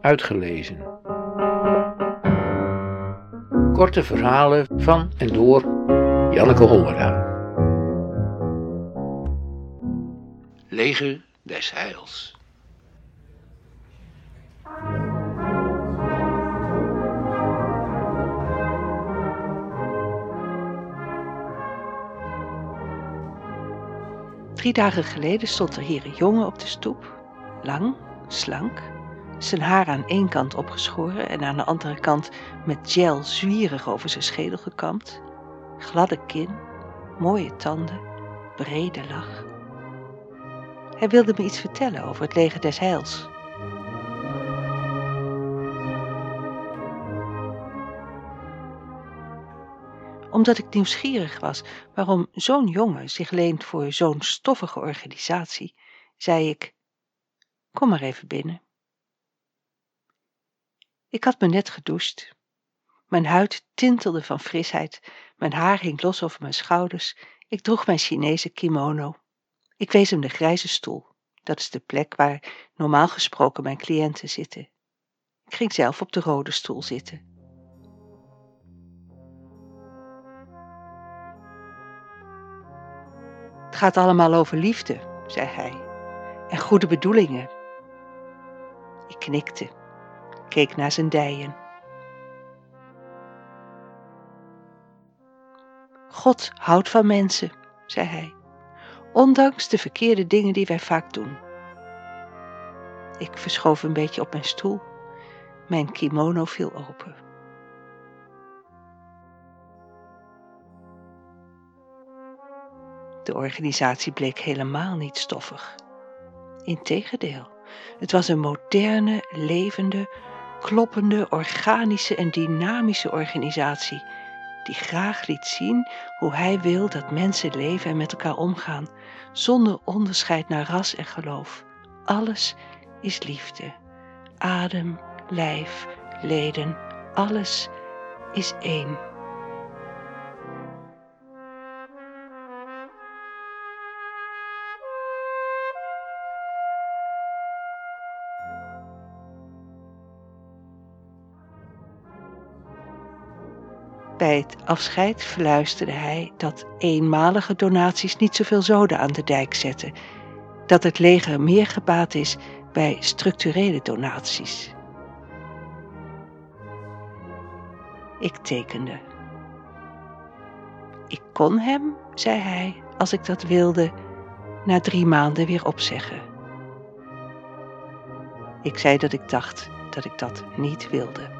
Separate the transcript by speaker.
Speaker 1: uitgelezen. Korte verhalen van en door Janneke Hollera. Leger des Heils.
Speaker 2: Drie dagen geleden stond er hier een jongen op de stoep, lang, slank, zijn haar aan één kant opgeschoren en aan de andere kant met gel zwierig over zijn schedel gekamd, gladde kin, mooie tanden, brede lach. Hij wilde me iets vertellen over het leger des heils. Omdat ik nieuwsgierig was waarom zo'n jongen zich leent voor zo'n stoffige organisatie, zei ik: Kom maar even binnen. Ik had me net gedoucht. Mijn huid tintelde van frisheid, mijn haar hing los over mijn schouders, ik droeg mijn Chinese kimono. Ik wees hem de grijze stoel. Dat is de plek waar normaal gesproken mijn cliënten zitten. Ik ging zelf op de rode stoel zitten. Het gaat allemaal over liefde, zei hij, en goede bedoelingen. Ik knikte, keek naar zijn dijen. God houdt van mensen, zei hij, ondanks de verkeerde dingen die wij vaak doen. Ik verschoof een beetje op mijn stoel. Mijn kimono viel open. De organisatie bleek helemaal niet stoffig. Integendeel, het was een moderne, levende, kloppende, organische en dynamische organisatie die graag liet zien hoe hij wil dat mensen leven en met elkaar omgaan, zonder onderscheid naar ras en geloof. Alles is liefde. Adem, lijf, leden, alles is één. Bij het afscheid fluisterde hij dat eenmalige donaties niet zoveel zoden aan de dijk zetten, dat het leger meer gebaat is bij structurele donaties. Ik tekende. Ik kon hem, zei hij, als ik dat wilde, na drie maanden weer opzeggen. Ik zei dat ik dacht dat ik dat niet wilde.